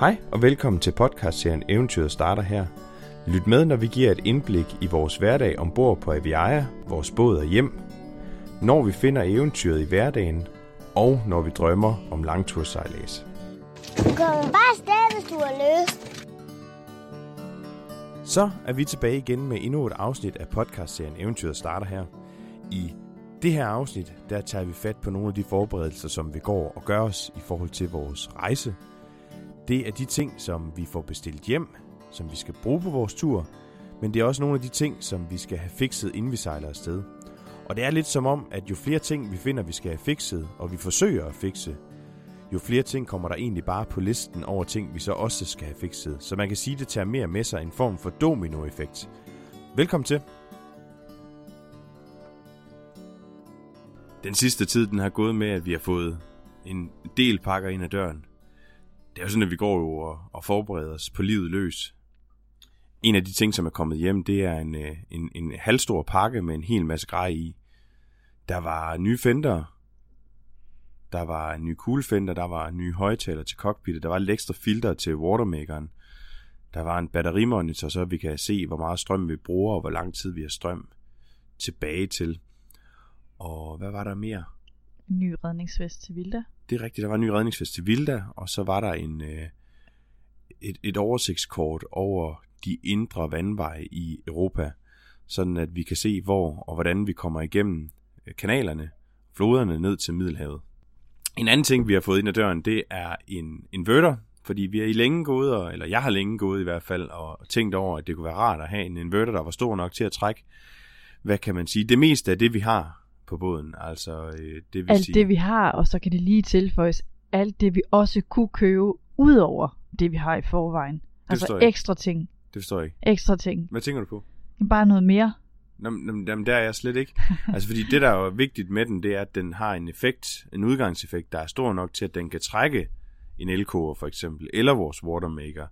Hej og velkommen til podcastserien Eventyret starter her. Lyt med, når vi giver et indblik i vores hverdag ombord på Aviaja, vores båd og hjem, når vi finder eventyret i hverdagen, og når vi drømmer om langtursejlads. Du kommer bare afsted, hvis du har lyst. Så er vi tilbage igen med endnu et afsnit af podcastserien Eventyret starter her. I det her afsnit, der tager vi fat på nogle af de forberedelser, som vi går og gør os i forhold til vores rejse. Det er de ting, som vi får bestilt hjem, som vi skal bruge på vores tur, men det er også nogle af de ting, som vi skal have fikset, inden vi sejler afsted. Og det er lidt som om, at jo flere ting vi finder, vi skal have fikset, og vi forsøger at fikse, jo flere ting kommer der egentlig bare på listen over ting, vi så også skal have fikset. Så man kan sige, at det tager mere med sig en form for dominoeffekt. Velkommen til. Den sidste tid, den har gået med, at vi har fået en del pakker ind ad døren. Det er jo sådan, at vi går jo og, og forbereder os på livet løs. En af de ting, som er kommet hjem, det er en, øh, en, en halvstor pakke med en hel masse grej i. Der var nye fender, der var en ny kuglefender, der var en ny højtaler til cockpittet, der var lidt ekstra filter til watermakeren. Der var en batterimonitor, så vi kan se, hvor meget strøm vi bruger, og hvor lang tid vi har strøm tilbage til. Og hvad var der mere? En ny redningsvest til Vilda. Det er rigtigt, der var en ny redningsvest til Vilda, og så var der en, øh, et, et oversigtskort over de indre vandveje i Europa, sådan at vi kan se, hvor og hvordan vi kommer igennem øh, kanalerne, floderne ned til Middelhavet. En anden ting, vi har fået ind ad døren, det er en inverter, fordi vi er i længe gået, og, eller jeg har længe gået i hvert fald, og tænkt over, at det kunne være rart at have en inverter, der var stor nok til at trække, hvad kan man sige, det meste af det, vi har på båden. Altså, øh, det vil Alt sige, det vi har, og så kan det lige tilføjes alt det vi også kunne købe, ud over det vi har i forvejen. Altså ekstra ting. det forstår jeg ikke. Ekstra ting. Hvad tænker du på? Bare noget mere. Jamen, jamen, der er jeg slet ikke. Altså, fordi det, der er vigtigt med den, det er, at den har en effekt, en udgangseffekt, der er stor nok til, at den kan trække en elkoger for eksempel, eller vores watermaker.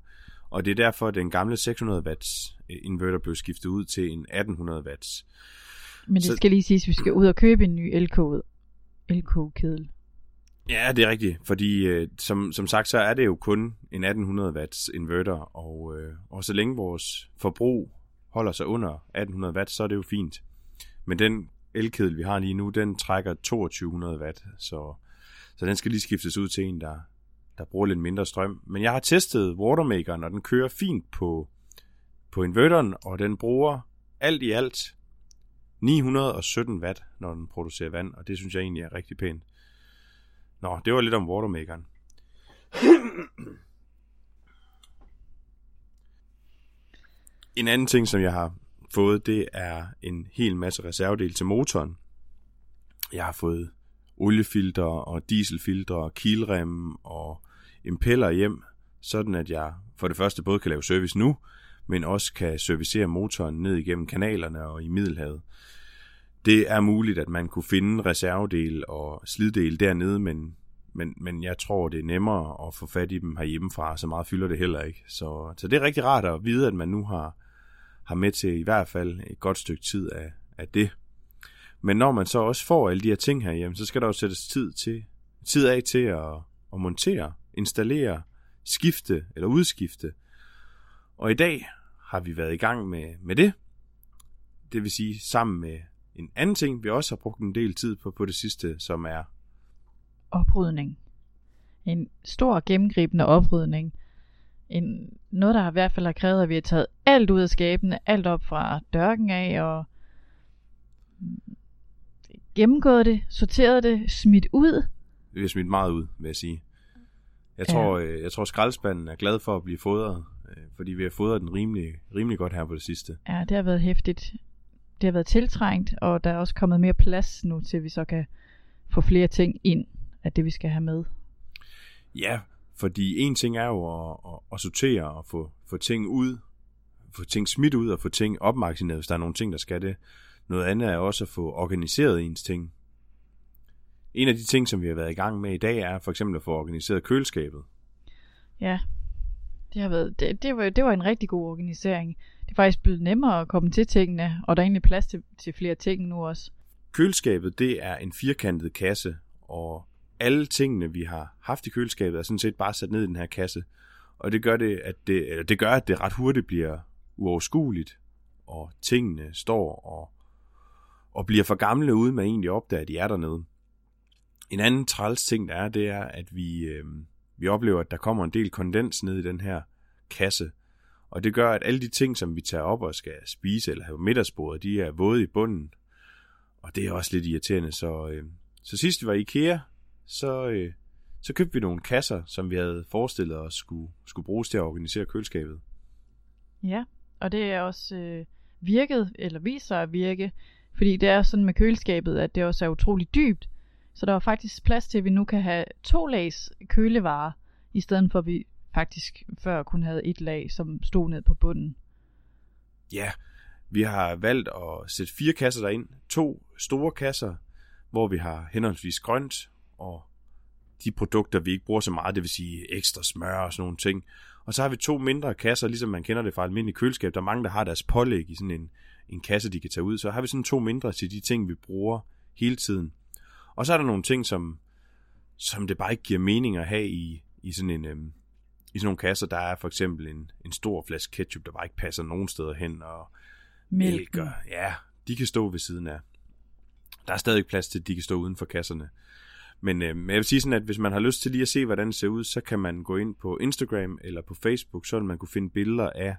Og det er derfor, at den gamle 600 watts øh, inverter blev skiftet ud til en 1800 watts. Men det Så- skal lige siges, at vi skal ud og købe en ny elkoge. Elkogekedel. Ja, det er rigtigt, fordi øh, som, som sagt, så er det jo kun en 1800 watts inverter, og, øh, og så længe vores forbrug holder sig under 1800 watt, så er det jo fint. Men den elkedel, vi har lige nu, den trækker 2200 watt, så, så den skal lige skiftes ud til en, der, der bruger lidt mindre strøm. Men jeg har testet watermakeren, og den kører fint på, på inverteren, og den bruger alt i alt 917 watt, når den producerer vand, og det synes jeg egentlig er rigtig pænt. Nå, det var lidt om watermakeren. en anden ting, som jeg har fået, det er en hel masse reservedel til motoren. Jeg har fået oliefilter og dieselfilter og kilrem og impeller hjem, sådan at jeg for det første både kan lave service nu, men også kan servicere motoren ned igennem kanalerne og i Middelhavet. Det er muligt, at man kunne finde reservedel og sliddel dernede, men, men, men jeg tror, det er nemmere at få fat i dem herhjemmefra, så meget fylder det heller ikke. Så, så det er rigtig rart at vide, at man nu har, har med til i hvert fald et godt stykke tid af, af det. Men når man så også får alle de her ting herhjemme, så skal der jo sættes tid, til, tid af til at, at montere, installere, skifte eller udskifte. Og i dag har vi været i gang med, med det. Det vil sige sammen med en anden ting, vi også har brugt en del tid på på det sidste, som er Oprydning. En stor gennemgribende oprydning. En, noget, der i hvert fald har krævet, at vi har taget alt ud af skabene, alt op fra dørken af, og gennemgået det, sorteret det, smidt ud. vi har smidt meget ud, vil jeg sige. Jeg Ja. tror, øh, jeg tror skraldespanden er glad for at blive fodret, fordi vi har fodret den rimelig, rimelig godt her på det sidste. Ja, det har været hæftigt. Det har været tiltrængt, og der er også kommet mere plads nu, til vi så kan få flere ting ind af det, vi skal have med. Ja, fordi en ting er jo at, at, at sortere og få, få ting ud, få ting smidt ud og få ting opmagasineret, hvis der er nogle ting, der skal det. Noget andet er også at få organiseret ens ting. En af de ting, som vi har været i gang med i dag, er for eksempel at få organiseret køleskabet. Ja, det har været, det, det, var, det var en rigtig god organisering. Det er faktisk blevet nemmere at komme til tingene, og der er egentlig plads til, til flere ting nu også. Køleskabet, det er en firkantet kasse, og alle tingene, vi har haft i køleskabet, er sådan set bare sat ned i den her kasse. Og det gør, det, at det, eller det gør, at det ret hurtigt bliver uoverskueligt, og tingene står og, og bliver for gamle, uden man egentlig opdager, at de er dernede. En anden træls ting, der er, det er, at vi, øh, vi oplever, at der kommer en del kondens ned i den her kasse. Og det gør, at alle de ting, som vi tager op og skal spise eller have middagsbordet, de er våde i bunden. Og det er også lidt irriterende. Så, øh, så sidst vi var i IKEA, så, øh, så købte vi nogle kasser, som vi havde forestillet os skulle, skulle bruges til at organisere køleskabet. Ja, og det er også øh, virket, eller viser at virke, fordi det er sådan med køleskabet, at det også er utrolig dybt. Så der var faktisk plads til, at vi nu kan have to lags kølevarer, i stedet for at vi faktisk før kun havde et lag, som stod ned på bunden. Ja, vi har valgt at sætte fire kasser derind. To store kasser, hvor vi har henholdsvis grønt og de produkter, vi ikke bruger så meget, det vil sige ekstra smør og sådan nogle ting. Og så har vi to mindre kasser, ligesom man kender det fra almindelig køleskab. Der er mange, der har deres pålæg i sådan en, en kasse, de kan tage ud. Så har vi sådan to mindre til de ting, vi bruger hele tiden. Og så er der nogle ting, som, som det bare ikke giver mening at have i, i sådan en... Øhm, i sådan nogle kasser, der er for eksempel en, en stor flaske ketchup, der bare ikke passer nogen steder hen, og mælk, og, ja, de kan stå ved siden af. Der er stadig plads til, at de kan stå uden for kasserne. Men øh, jeg vil sige sådan, at hvis man har lyst til lige at se, hvordan det ser ud, så kan man gå ind på Instagram eller på Facebook, så vil man kunne finde billeder af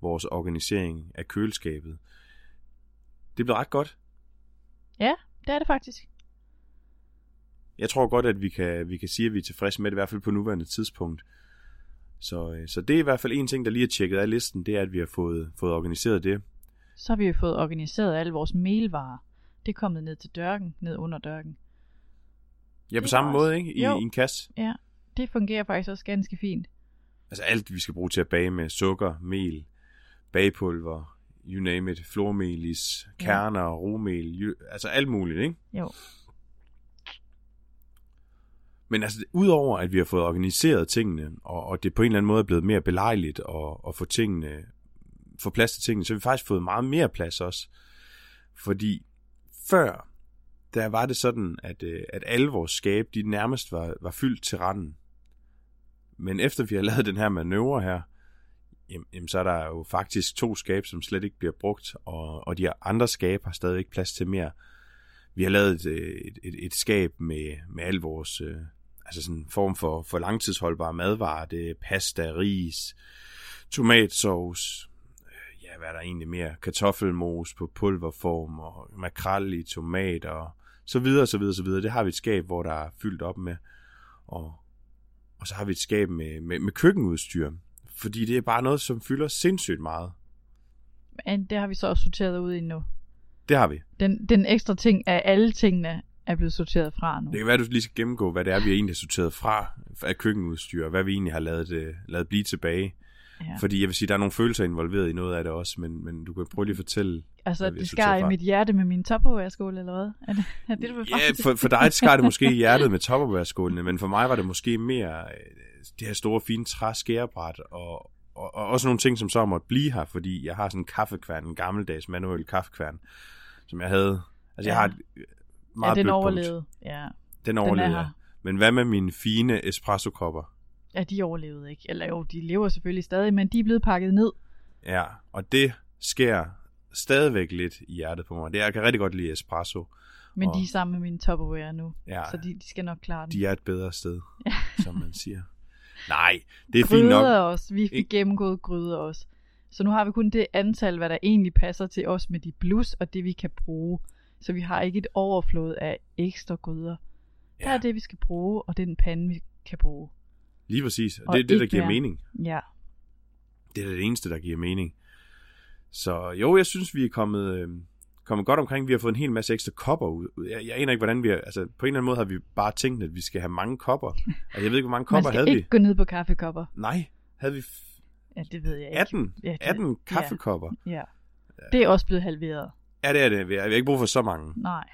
vores organisering af køleskabet. Det bliver ret godt. Ja, det er det faktisk. Jeg tror godt, at vi kan, vi kan sige, at vi er tilfredse med det, i hvert fald på nuværende tidspunkt. Så, øh, så det er i hvert fald en ting, der lige er tjekket af listen, det er, at vi har fået, fået organiseret det. Så har vi jo fået organiseret alle vores mailvarer. Det er kommet ned til dørken, ned under dørken. Ja, på Det samme var måde, også- ikke? I, Jo. I en kasse. Ja, det fungerer faktisk også ganske fint. Altså alt, vi skal bruge til at bage med sukker, mel, bagepulver, you name it, flormelis, Ja. kerner, romel, you, altså alt muligt, ikke? Jo. Men altså, udover at vi har fået organiseret tingene, og, og det på en eller anden måde er blevet mere belejligt at, at få tingene, få plads til tingene, så har vi faktisk fået meget mere plads også. Fordi før, der var det sådan, at, øh, at alle vores skab, de nærmest var, var fyldt til randen. Men efter vi har lavet den her manøvre her, jamen, så er der jo faktisk to skab, som slet ikke bliver brugt, og, og de andre skab har stadig ikke plads til mere. Vi har lavet et, et, et, et skab med, med al vores, øh, altså sådan en form for, for langtidsholdbare madvarer. Det er pasta, ris, tomatsauce, øh, ja, hvad er der egentlig mere? Kartoffelmos på pulverform, og makrel i tomater, og så videre, så videre, så videre. Det har vi et skab, hvor der er fyldt op med. Og, og så har vi et skab med, med, med køkkenudstyr. Fordi det er bare noget, som fylder sindssygt meget. Men det har vi så også sorteret ud i nu. Det har vi. Den, den ekstra ting af alle tingene er blevet sorteret fra nu. Det kan være, at du lige skal gennemgå, hvad det er, vi egentlig har sorteret fra af køkkenudstyr, og hvad vi egentlig har lavet, det, lavet blive tilbage. Ja. Fordi jeg vil sige, der er nogle følelser involveret i noget af det også, men, men du kan prøve lige at fortælle. Altså, det skar i mit hjerte med min topperware-skole, eller hvad? Er det er det, du Ja, for, for dig skar det måske i hjertet med topperware men for mig var det måske mere øh, det her store, fine træskærebræt, og, og, og også nogle ting, som så måtte blive her, fordi jeg har sådan en kaffekværn, en gammeldags manuel kaffekværn, som jeg havde. Altså, ja. jeg har et øh, meget ja, den overlevede. Ja. Den er overlevede. jeg. Men hvad med mine fine espresso-kopper? ja, de overlevede ikke. Eller jo, de lever selvfølgelig stadig, men de er blevet pakket ned. Ja, og det sker stadigvæk lidt i hjertet på mig. Det, jeg kan rigtig godt lide espresso. Men Og- de er sammen med min topperware nu. Ja, Så de, de skal nok klare den. de er et bedre sted, som man siger. Nej, det er fint nok. Gryder også. Vi fik gennemgået gryder også. Så nu har vi kun det antal, hvad der egentlig passer til os med de blus og det, vi kan bruge. Så vi har ikke et overflod af ekstra gryder. Ja. Der er det, vi skal bruge, og det er den pande, vi kan bruge. Lige præcis. Og det er det, der ikke giver mere. mening. Ja. Det er det eneste, der giver mening. Så jo, jeg synes, vi er kommet, øh, kommet godt omkring. Vi har fået en hel masse ekstra kopper ud. Jeg, jeg aner ikke, hvordan vi har... Altså, på en eller anden måde har vi bare tænkt, at vi skal have mange kopper. Og jeg ved ikke, hvor mange Man kopper skal havde ikke vi. gå ned på kaffekopper. Nej, havde vi f- Ja, det ved jeg ikke. 18, Ja, det- 18 kaffekopper. Ja. ja. Det er også blevet halveret. Ja, det er det. Vi har ikke brug for så mange. Nej.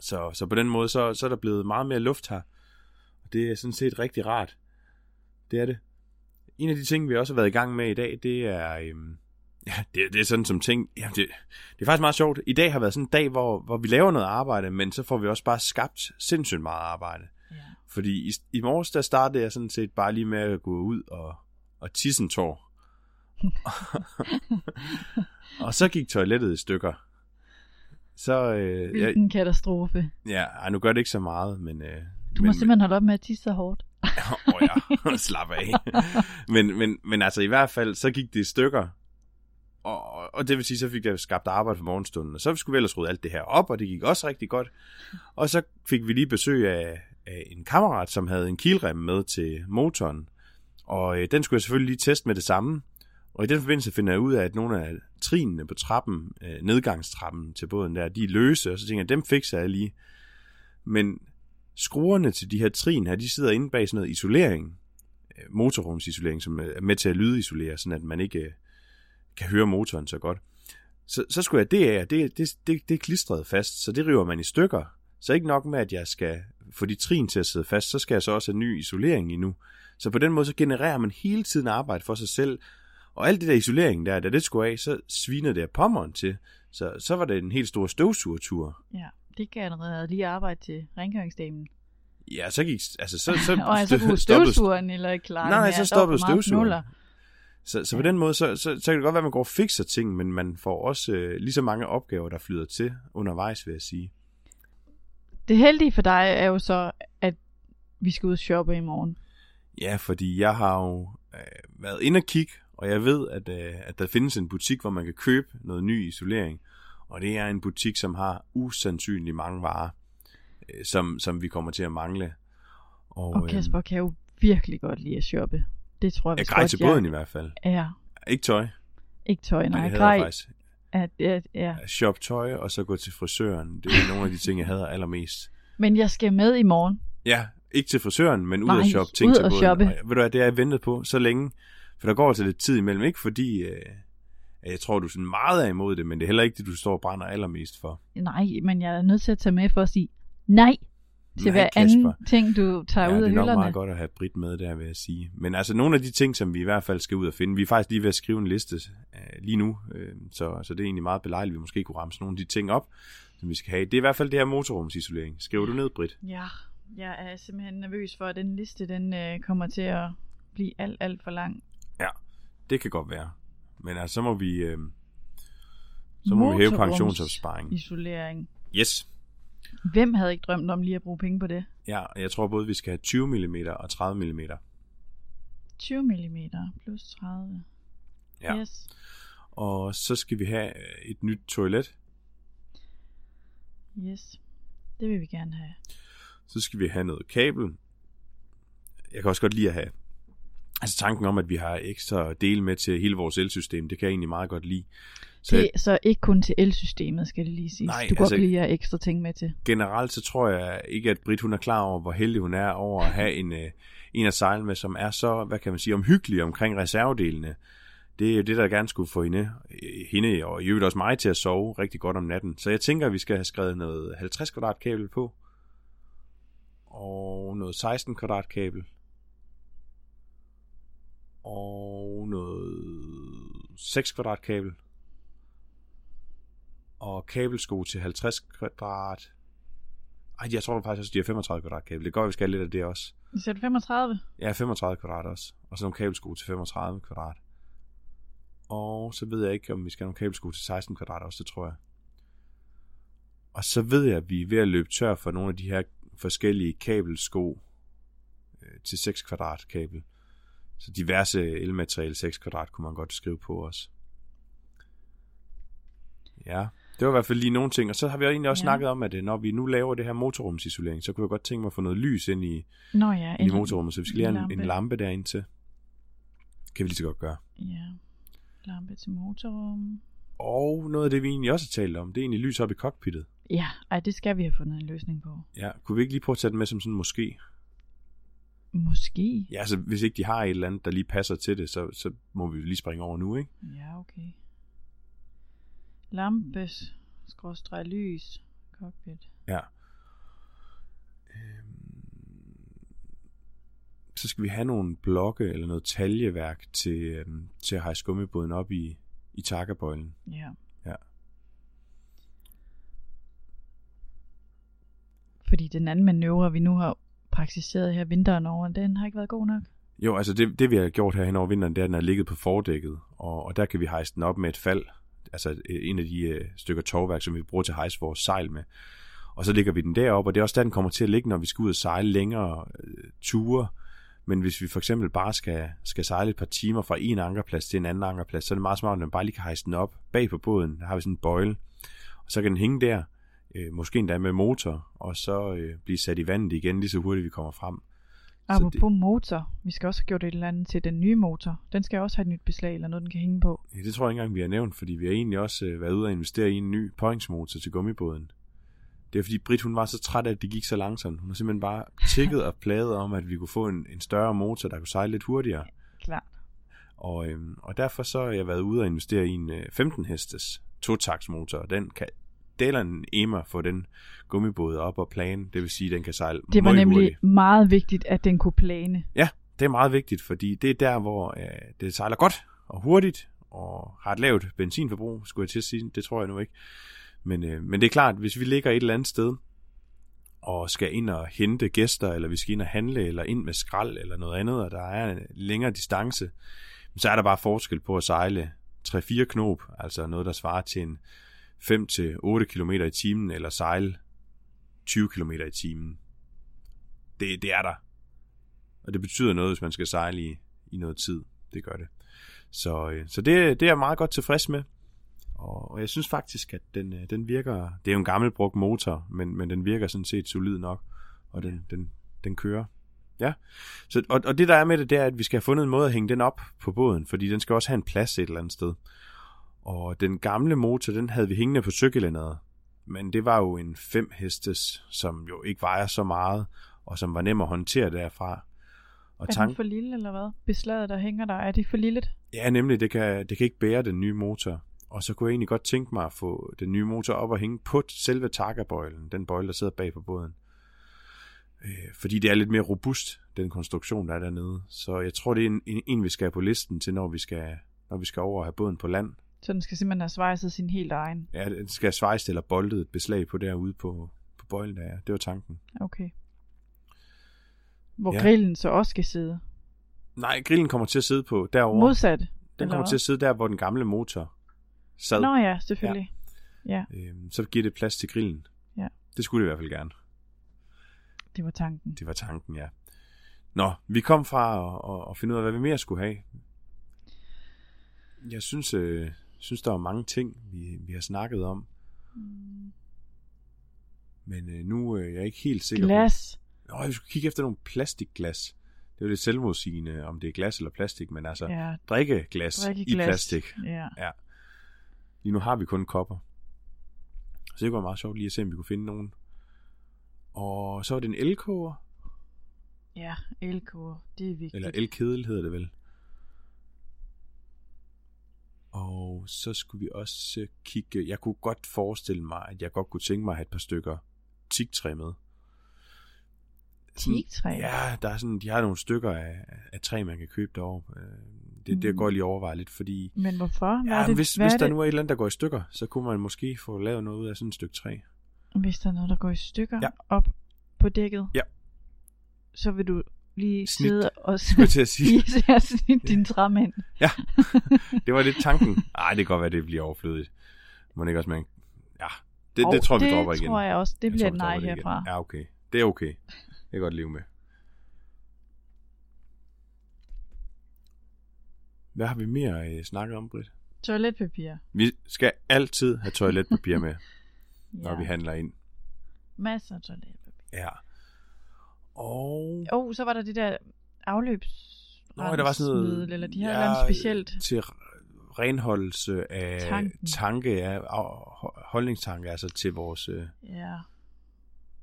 Så, så på den måde, så, så er der blevet meget mere luft her. Og det er sådan set rigtig rart. Det er det. En af de ting, vi også har været i gang med i dag, det er... Øhm, ja, det, det er sådan som ting... Ja, det, det er faktisk meget sjovt. I dag har været sådan en dag, hvor, hvor vi laver noget arbejde, men så får vi også bare skabt sindssygt meget arbejde. Ja. Fordi i, i morges, der startede jeg sådan set bare lige med at gå ud og, og tisse en tår. og så gik toilettet i stykker. Så, øh, jeg, Hvilken katastrofe. ja, ej, nu gør det ikke så meget, men... Øh, Du må men, simpelthen holde op med at tisse så hårdt. Åh oh, ja, slap af. men, men, men altså i hvert fald, så gik det i stykker. Og, og det vil sige, så fik jeg skabt arbejde for morgenstunden. Og så skulle vi ellers rydde alt det her op, og det gik også rigtig godt. Og så fik vi lige besøg af, af en kammerat, som havde en kielrem med til motoren. Og øh, den skulle jeg selvfølgelig lige teste med det samme. Og i den forbindelse finder jeg ud af, at nogle af trinene på trappen, øh, nedgangstrappen til båden der, de er løse, og så tænker jeg, dem fikser jeg lige. Men skruerne til de her trin her, de sidder inde bag sådan noget isolering, øh, motorrumsisolering, som er med til at lydisolere, sådan at man ikke øh, kan høre motoren så godt. Så, så skulle jeg det af, det, det, det, det er klistret fast, så det river man i stykker. Så ikke nok med, at jeg skal få de trin til at sidde fast, så skal jeg så også have ny isolering endnu. Så på den måde, så genererer man hele tiden arbejde for sig selv, og alt det der isolering der, da det skulle af, så svinede det af pommeren til. Så, så var det en helt stor støvsugertur. Ja, det genererede lige arbejde til rengøringsdamen. Ja, så gik, altså så, så og altså kunne støvsugeren eller ikke klare Nej, så stoppede støvsugeren. Så, så Ja. på den måde, så, så, så kan det godt være, at man går og fikser ting, men man får også øh, lige så mange opgaver, der flyder til undervejs, vil jeg sige. Det heldige for dig er jo så, at vi skal ud og shoppe i morgen. Ja, fordi jeg har jo øh, været inde og kigge, og jeg ved, at, øh, at der findes en butik, hvor man kan købe noget ny isolering. Og det er en butik, som har usandsynligt mange varer, øh, som, som vi kommer til at mangle. Og, Og Kasper kan jo virkelig godt lide at shoppe. Det tror jeg jeg grej til båden i hvert fald. Ja, Ikke tøj. ikke tøj, Nej, nej. jeg Grej, faktisk. at, at, ja. Shop tøj, og så gå til frisøren. Det er nogle af de ting, jeg hader allermest. Men jeg skal med i morgen. Ja, ikke til frisøren, men ud Nej, og shoppe ting ud til og båden. shoppe. Og, ved du hvad, det har jeg ventet på så længe. For der går altså lidt tid imellem. Ikke fordi, øh, jeg tror, du sådan meget er imod det, men det er heller ikke det, du står og brænder allermest for. Nej, men jeg er nødt til at tage med for at sige nej til Nej, hver Kasper. anden ting, du tager Ja, ud det af er nok hylderne. meget godt at have Brit med der, vil jeg sige. Men altså, nogle af de ting, som vi i hvert fald skal ud og finde, vi er faktisk lige ved at skrive en liste øh, lige nu, øh, så, så det er egentlig meget belejligt, at vi måske kunne sådan nogle af de ting op, som vi skal have. Det er i hvert fald det her motorrumsisolering. Skriver du ned, Brit? Ja, jeg er simpelthen nervøs for, at den liste, den øh, kommer til at blive alt, alt for lang. Det kan godt være. Men altså, så må vi, øh, så må vi hæve pensionsopsparingen. Isolering. Yes. Hvem havde ikke drømt om lige at bruge penge på det? Ja, jeg tror både, vi skal have 20 mm og 30 mm. 20 mm plus 30. Ja. Yes. Og så skal vi have øh, et nyt toilet. Yes. Det vil vi gerne have. Så skal vi have noget kabel. Jeg kan også godt lide at have altså tanken om, at vi har ekstra dele med til hele vores elsystem. Det kan jeg egentlig meget godt lide. Så Det så ikke kun til elsystemet, skal det lige sige. Nej, du kan altså- godt lige have ekstra ting med til. generelt så tror jeg ikke, at Britt hun er klar over, hvor heldig hun er over at have en, øh, en at sejle med, som er så, hvad kan man sige, omhyggelig omkring reservedelene. Det er jo det, der gerne skulle få hende, hende og i øvrigt også mig til at sove rigtig godt om natten. Så jeg tænker, at vi skal have skrevet noget 50 kvadrat kabel på. Og noget 16 kvadrat kabel. Og noget 6 kvadrat kabel. Og kabelsko til 50 kvadrat. Ej, jeg tror faktisk også, de har 35 kvadrat kabel. Det går, vi skal lidt af det også. Vi sætter 35. Ja, 35 kvadrat også. Og så nogle kabelsko til 35 kvadrat. Og så ved jeg ikke, om vi skal have nogle kabelsko til 16 kvadrat også, det tror jeg. Og så ved jeg, at vi er ved at løbe tør for nogle af de her forskellige kabelsko øh, til 6 kvadrat kabel. Så diverse elmateriale 6 kvadrat kunne man godt skrive på os. Ja, det var i hvert fald lige nogle ting. Og så har vi egentlig også Ja. snakket om, at øh, når vi nu laver det her motorrumsisolering, så kunne jeg godt tænke mig at få noget lys ind i, Nå ja, ind i motorrummet, så vi skal lige have en, en lampe. derinde til. Kan vi lige så godt gøre. Ja, lampe til motorrum. Og noget af det, vi egentlig også har talt om, det er egentlig lys op i cockpittet. Ja, ej, det skal vi have fundet en løsning på. Ja, kunne vi ikke lige prøve at tage det med som sådan måske? Måske. Ja, altså hvis ikke de har et eller andet, der lige passer til det, så, så må vi lige springe over nu, ikke? Ja, okay. Lampe, skråstreg lys, cockpit. Ja. Øhm, Så skal vi have nogle blokke eller noget taljeværk til, øhm, til at have skummebåden op i, i takkebøjlen. Ja. Ja. Fordi den anden manøvre, vi nu har praktiseret her vinteren over, den har ikke været god nok. Jo, altså det, det vi har gjort her hen over vinteren, det er, at den har ligget på fordækket, og, og der kan vi hejse den op med et fald, altså en af de øh, stykker tovværk, som vi bruger til at hejse vores sejl med. Og så ligger vi den deroppe, og det er også der, den kommer til at ligge, når vi skal ud og sejle længere øh, ture. Men hvis vi for eksempel bare skal, skal sejle et par timer fra en ankerplads til en anden ankerplads, så er det meget smart, at man bare lige kan hejse den op bag på båden. Der har vi sådan en bøjle, og så kan den hænge der, øh, måske endda med motor, og så øh, blive sat i vandet igen, lige så hurtigt vi kommer frem. Apropos det... motor, vi skal også have gjort et eller andet til den nye motor. Den skal også have et nyt beslag, eller noget, den kan hænge på. Ja, det tror jeg ikke engang, vi har nævnt, fordi vi har egentlig også øh, været ude og investere i en ny påhængsmotor til gummibåden. Det er fordi Britt, hun var så træt af, at det gik så langsomt. Hun har simpelthen bare tækket og plaget om, at vi kunne få en, en større motor, der kunne sejle lidt hurtigere. Klart. Og, øhm, og derfor så har jeg været ude og investere i en øh, 15 hestes totaktsmotor, og den kan Dalen Ema få den gummibåd op og plane, det vil sige, at den kan sejle Det var nemlig hurtigt. meget vigtigt, at den kunne plane. Ja, det er meget vigtigt, fordi det er der, hvor øh, det sejler godt og hurtigt, og har et lavt benzinforbrug, skulle jeg til at sige. Det tror jeg nu ikke. Men, øh, men det er klart, hvis vi ligger et eller andet sted, og skal ind og hente gæster, eller vi skal ind og handle, eller ind med skrald, eller noget andet, og der er en længere distance, så er der bare forskel på at sejle 3-4 knop, altså noget, der svarer til en 5-8 km i timen, eller sejle 20 km i timen. Det, det er der. Og det betyder noget, hvis man skal sejle i, i noget tid. Det gør det. Så, øh, så det, det er jeg meget godt tilfreds med. Og, og jeg synes faktisk, at den, øh, den virker... Det er jo en gammel brugt motor, men, men den virker sådan set solid nok. Og den, den, den kører. Ja. Så, og, og det der er med det, det er, at vi skal have fundet en måde at hænge den op på båden, fordi den skal også have en plads et eller andet sted. Og den gamle motor, den havde vi hængende på cykelænderet. Men det var jo en 5 hestes, som jo ikke vejer så meget, og som var nem at håndtere derfra. Og er tank... den for lille, eller hvad? Beslaget, der hænger der, er det for lille? Ja, nemlig, det kan, det kan ikke bære den nye motor. Og så kunne jeg egentlig godt tænke mig at få den nye motor op og hænge på selve takkerbøjlen, den bøjle, der sidder bag på båden. Øh, fordi det er lidt mere robust, den konstruktion, der er dernede. Så jeg tror, det er en, en, en vi skal have på listen til, når vi skal, når vi skal over og have båden på land. Så den skal simpelthen have svejset sin helt egen? Ja, den skal svejset eller boldet et beslag på derude på, på bøjlen der. Det var tanken. Okay. Hvor ja. grillen så også skal sidde? Nej, grillen kommer til at sidde på derovre. Modsat? Den kommer hvad? til at sidde der, hvor den gamle motor sad. Nå ja, selvfølgelig. Ja. ja. Øhm, så giver det plads til grillen. Ja. Det skulle det i hvert fald gerne. Det var tanken. Det var tanken, ja. Nå, vi kom fra at, at, at finde ud af, hvad vi mere skulle have. Jeg synes, øh, synes der er mange ting, vi, vi har snakket om. Mm. Men øh, nu øh, er jeg ikke helt sikker Glas. på... Nå, vi skulle kigge efter nogle plastikglas. Det er jo lidt selvmodsigende, om det er glas eller plastik, men altså ja. drikkeglas, drikkeglas i plastik. Ja. ja. Lige nu har vi kun kopper. Så det var meget sjovt lige at se, om vi kunne finde nogen. Og så var det en elkoger. Ja, elkoger. Det er vigtigt. Eller elkedel hedder det vel. Og så skulle vi også kigge... Jeg kunne godt forestille mig, at jeg godt kunne tænke mig at have et par stykker tigtræ med. Tigtræ? Ja, der er sådan, de har nogle stykker af, af træ, man kan købe derovre. Øh, det, mm. det går jeg lige overveje lidt, fordi... Men hvorfor? Hvad ja, er det, hvis, hvad hvis er der det? nu er et eller andet, der går i stykker, så kunne man måske få lavet noget ud af sådan et stykke træ. Hvis der er noget, der går i stykker ja. op på dækket? Ja. Så vil du lige snit, sidde og til at sige. snit ja. din træmænd. Ja, det var lidt tanken. Ej, det kan godt være, det bliver overflødigt. Må ikke også, man... Ja, det, oh, det tror jeg, vi dropper igen. Det tror jeg også. Det bliver et nej herfra. Ja, okay. Det er okay. Det kan godt leve med. Hvad har vi mere øh, snakket om, Britt? Toiletpapir. Vi skal altid have toiletpapir med, ja. når vi handler ind. Masser af toiletpapir. Ja. Og... Oh, så var der det der afløbs... Nå, der var sådan noget... Eller de har ja, specielt... Til renholdelse af Tanken. tanke, af holdningstanke, altså til vores... Øh, ja.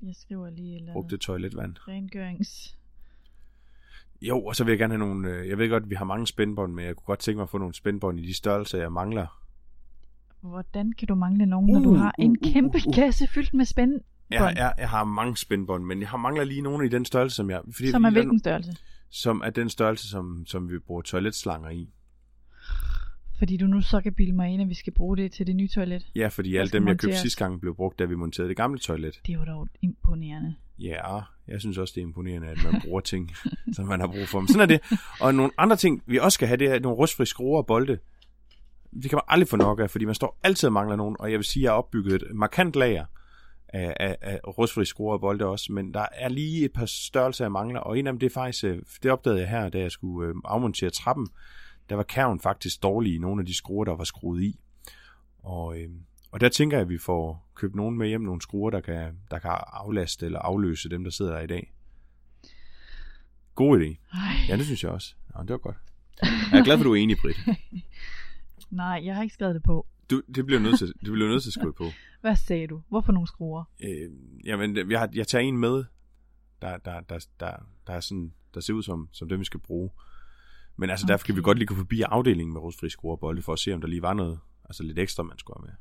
Jeg skriver lige eller brugte toiletvand. Rengørings... Jo, og så vil jeg gerne have nogle... Øh, jeg ved godt, at vi har mange spændbånd, men jeg kunne godt tænke mig at få nogle spændbånd i de størrelser, jeg mangler. Hvordan kan du mangle nogen, uh, når du har uh, en uh, kæmpe uh, uh. kasse fyldt med spænd? Jeg, jeg, jeg har mange spændbånd, men jeg har mangler lige nogle i den størrelse, som jeg... Fordi som er hvilken størrelse? Som er den størrelse, som, som vi bruger toiletslanger i. Fordi du nu så kan bilde mig ind, at vi skal bruge det til det nye toilet. Ja, fordi alle dem, jeg købte sidste gang, blev brugt, da vi monterede det gamle toilet. Det var dog imponerende. Ja, jeg synes også, det er imponerende, at man bruger ting, som man har brug for. Men sådan er det. Og nogle andre ting, vi også skal have, det er nogle rustfri skruer og bolde. Det kan man aldrig få nok af, fordi man står altid og mangler nogen. Og jeg vil sige, at jeg har opbygget et markant lager af, af, af rustfri skruer og bolde også. Men der er lige et par størrelser, jeg mangler. Og en af dem, det er faktisk, øh, det opdagede jeg her, da jeg skulle øh, afmontere trappen. Der var kærven faktisk dårlig i nogle af de skruer, der var skruet i. Og, øh, og der tænker jeg, at vi får købt nogen med hjem, nogle skruer, der kan, der kan aflaste eller afløse dem, der sidder der i dag. God idé. Ej, Ja, det synes jeg også. Ja, det var godt. Jeg er glad for, at du er enig, Britt. nej, jeg har ikke skrevet det på. Du, det bliver nødt til, det bliver nødt til at skrive på. Hvad sagde du? Hvorfor nogle skruer? Øh, jamen, jeg, har, jeg tager en med, der, der, der, der, der, er sådan, der ser ud som, som dem, vi skal bruge. Men altså, okay. derfor kan vi godt lige gå forbi afdelingen med rustfri skruer og bolde, for at se, om der lige var noget, altså lidt ekstra, man skulle have med.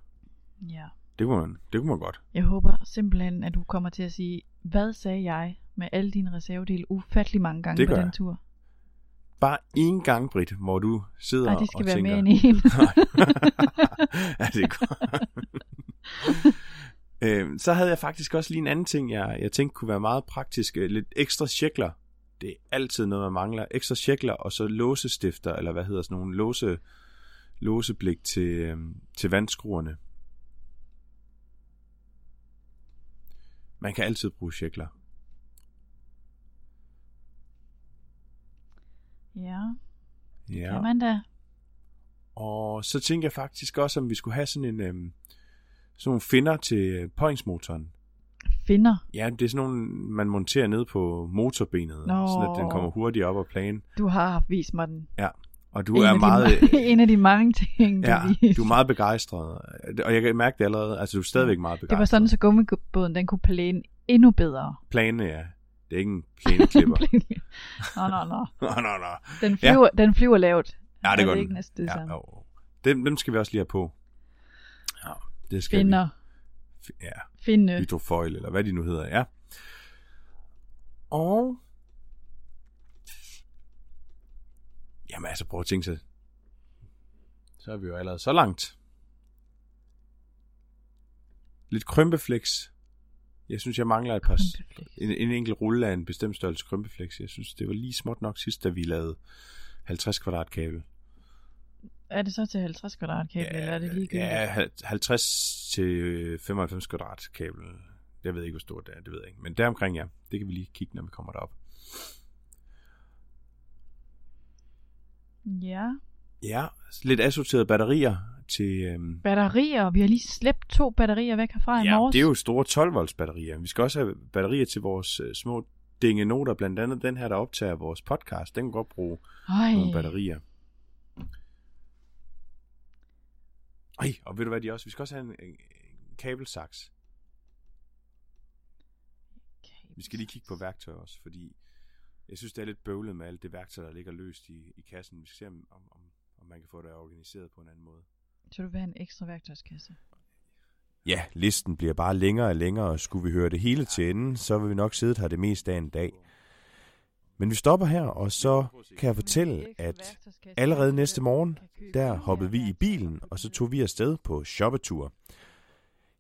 Ja. Det kunne man, det kunne man godt. Jeg håber simpelthen, at du kommer til at sige, hvad sagde jeg med alle dine reservedele ufattelig mange gange Det på den jeg. tur. Bare én gang, Britt, hvor du sidder Nej, de skal og være tænker... mere end en. Nej. ja, det er godt. øhm, så havde jeg faktisk også lige en anden ting, jeg, jeg tænkte kunne være meget praktisk. Øh, Lidt ekstra sjekler. Det er altid noget, man mangler. Ekstra sjekler, og så låsestifter, eller hvad hedder sådan nogle låse, låseblik til, øhm, til vandskruerne. Man kan altid bruge sjekler. ja, Ja. kan man da. Og så tænker jeg faktisk også, om vi skulle have sådan en øhm, sådan nogle finder til påhængsmotoren. Finder. Ja, det er sådan nogle, man monterer ned på motorbenet, Nå. sådan at den kommer hurtigt op og plane. Du har vist mig den. Og du en, er meget... ma- en af de mange ting, du ja, viste. du er meget begejstret. Og jeg kan mærke det allerede. Altså, du er stadigvæk meget begejstret. Det var sådan, så gummibåden den kunne plæne endnu bedre. Plane, ja. Det er ikke en plæneklipper. Nå, nå, nå. nå, nå, nå. Den flyver, ja. den flyver lavt. Ja, det er gør ikke den. næsten det Ja, samme. jo. Dem, dem skal vi også lige have på. Ja, det skal Finder. vi. Ja, Finde. hydrofoil, eller hvad de nu hedder, ja. Og... Jamen altså, prøv at tænke sig. Så er vi jo allerede så langt. Lidt krympeflex. Jeg synes, jeg mangler et par... En, en enkelt rulle af en bestemt størrelse krympeflex. Jeg synes, det var lige småt nok sidst, da vi lavede 50 kvadrat kabel. Er det så til 50 kvadratkabel, ja, eller er det ligegyldigt? Ja, hal- 50 til 95 kvadrat kabel. Jeg ved ikke, hvor stort det er, det ved jeg ikke. Men deromkring, ja. Det kan vi lige kigge, når vi kommer derop. ja. Ja, lidt assorterede batterier til... Øhm, Batterier. Vi har lige slæbt to batterier væk herfra i ja, morges. det er jo store 12 volts batterier. Vi skal også have batterier til vores øh, små dingenoter, blandt andet den her, der optager vores podcast. Den kan godt bruge Ej, nogle batterier. Ej, og ved du hvad de også? Vi skal også have en, en, en kabelsaks. Vi skal lige kigge på værktøj også, fordi jeg synes, det er lidt bøvlet med alt det værktøj, der ligger løst i, i kassen. Vi skal se, om, om, om man kan få det organiseret på en anden måde. Så du vil have en ekstra værktøjskasse? Ja, listen bliver bare længere og længere, og skulle vi høre det hele til enden, så vil vi nok sidde her det meste af en dag. Men vi stopper her, og så kan jeg fortælle, at allerede næste morgen, der hoppede vi i bilen, og så tog vi afsted på shoppetur.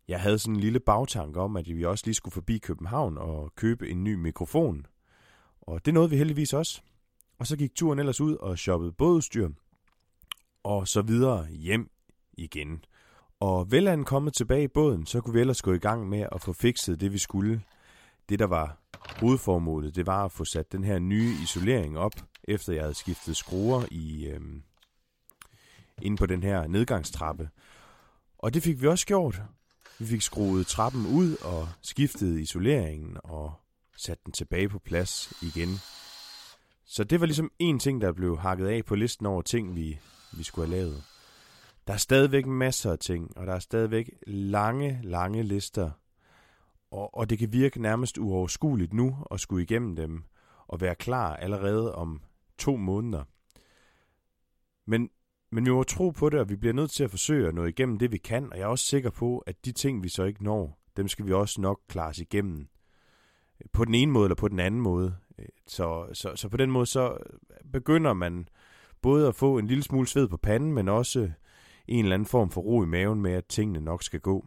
Jeg havde sådan en lille bagtanke om, at vi også lige skulle forbi København og købe en ny mikrofon. Og det nåede vi heldigvis også. Og så gik turen ellers ud og shoppede bådudstyr, og så videre hjem igen. Og vel han kommet tilbage i båden, så kunne vi ellers gå i gang med at få fikset det, vi skulle. Det, der var hovedformålet, det var at få sat den her nye isolering op, efter jeg havde skiftet skruer i, øhm, inde på den her nedgangstrappe. Og det fik vi også gjort. Vi fik skruet trappen ud og skiftet isoleringen og sat den tilbage på plads igen. Så det var ligesom en ting, der blev hakket af på listen over ting, vi, vi skulle have lavet. Der er stadigvæk masser af ting, og der er stadigvæk lange, lange lister. Og, og det kan virke nærmest uoverskueligt nu at skulle igennem dem og være klar allerede om to måneder. Men, men vi må tro på det, og vi bliver nødt til at forsøge at nå igennem det, vi kan, og jeg er også sikker på, at de ting, vi så ikke når, dem skal vi også nok klare os igennem. På den ene måde eller på den anden måde. Så, så, så på den måde så begynder man både at få en lille smule sved på panden, men også en eller anden form for ro i maven med, at tingene nok skal gå.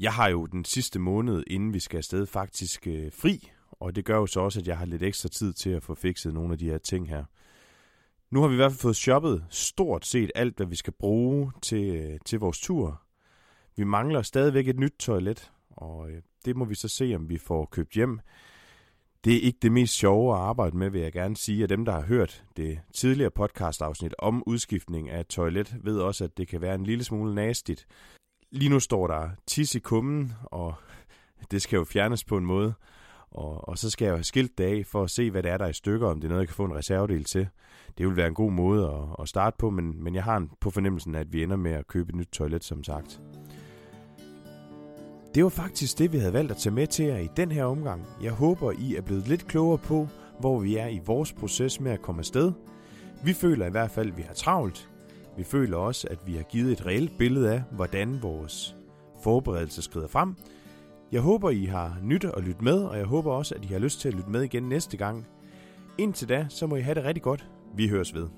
Jeg har jo den sidste måned, inden vi skal afsted, faktisk øh, fri, og det gør jo så også, at jeg har lidt ekstra tid til at få fikset nogle af de her ting her. Nu har vi i hvert fald fået shoppet stort set alt, hvad vi skal bruge til, øh, til vores tur. Vi mangler stadigvæk et nyt toilet, og øh, det må vi så se, om vi får købt hjem. Det er ikke det mest sjove at arbejde med, vil jeg gerne sige, at dem, der har hørt det tidligere podcastafsnit om udskiftning af toilet, ved også, at det kan være en lille smule nastigt. Lige nu står der tis i kummen, og det skal jo fjernes på en måde. Og, og så skal jeg jo have skilt det af for at se, hvad det er, der er i stykker, om det er noget, jeg kan få en reservedel til. Det vil være en god måde at, at starte på, men, men jeg har en på fornemmelsen, at vi ender med at købe et nyt toilet, som sagt. Det var faktisk det, vi havde valgt at tage med til jer i den her omgang. Jeg håber, I er blevet lidt klogere på, hvor vi er i vores proces med at komme afsted. Vi føler i hvert fald, at vi har travlt. Vi føler også, at vi har givet et reelt billede af, hvordan vores forberedelse skrider frem. Jeg håber, I har nyt at lytte med, og jeg håber også, at I har lyst til at lytte med igen næste gang. Indtil da, så må I have det rigtig godt. Vi høres ved.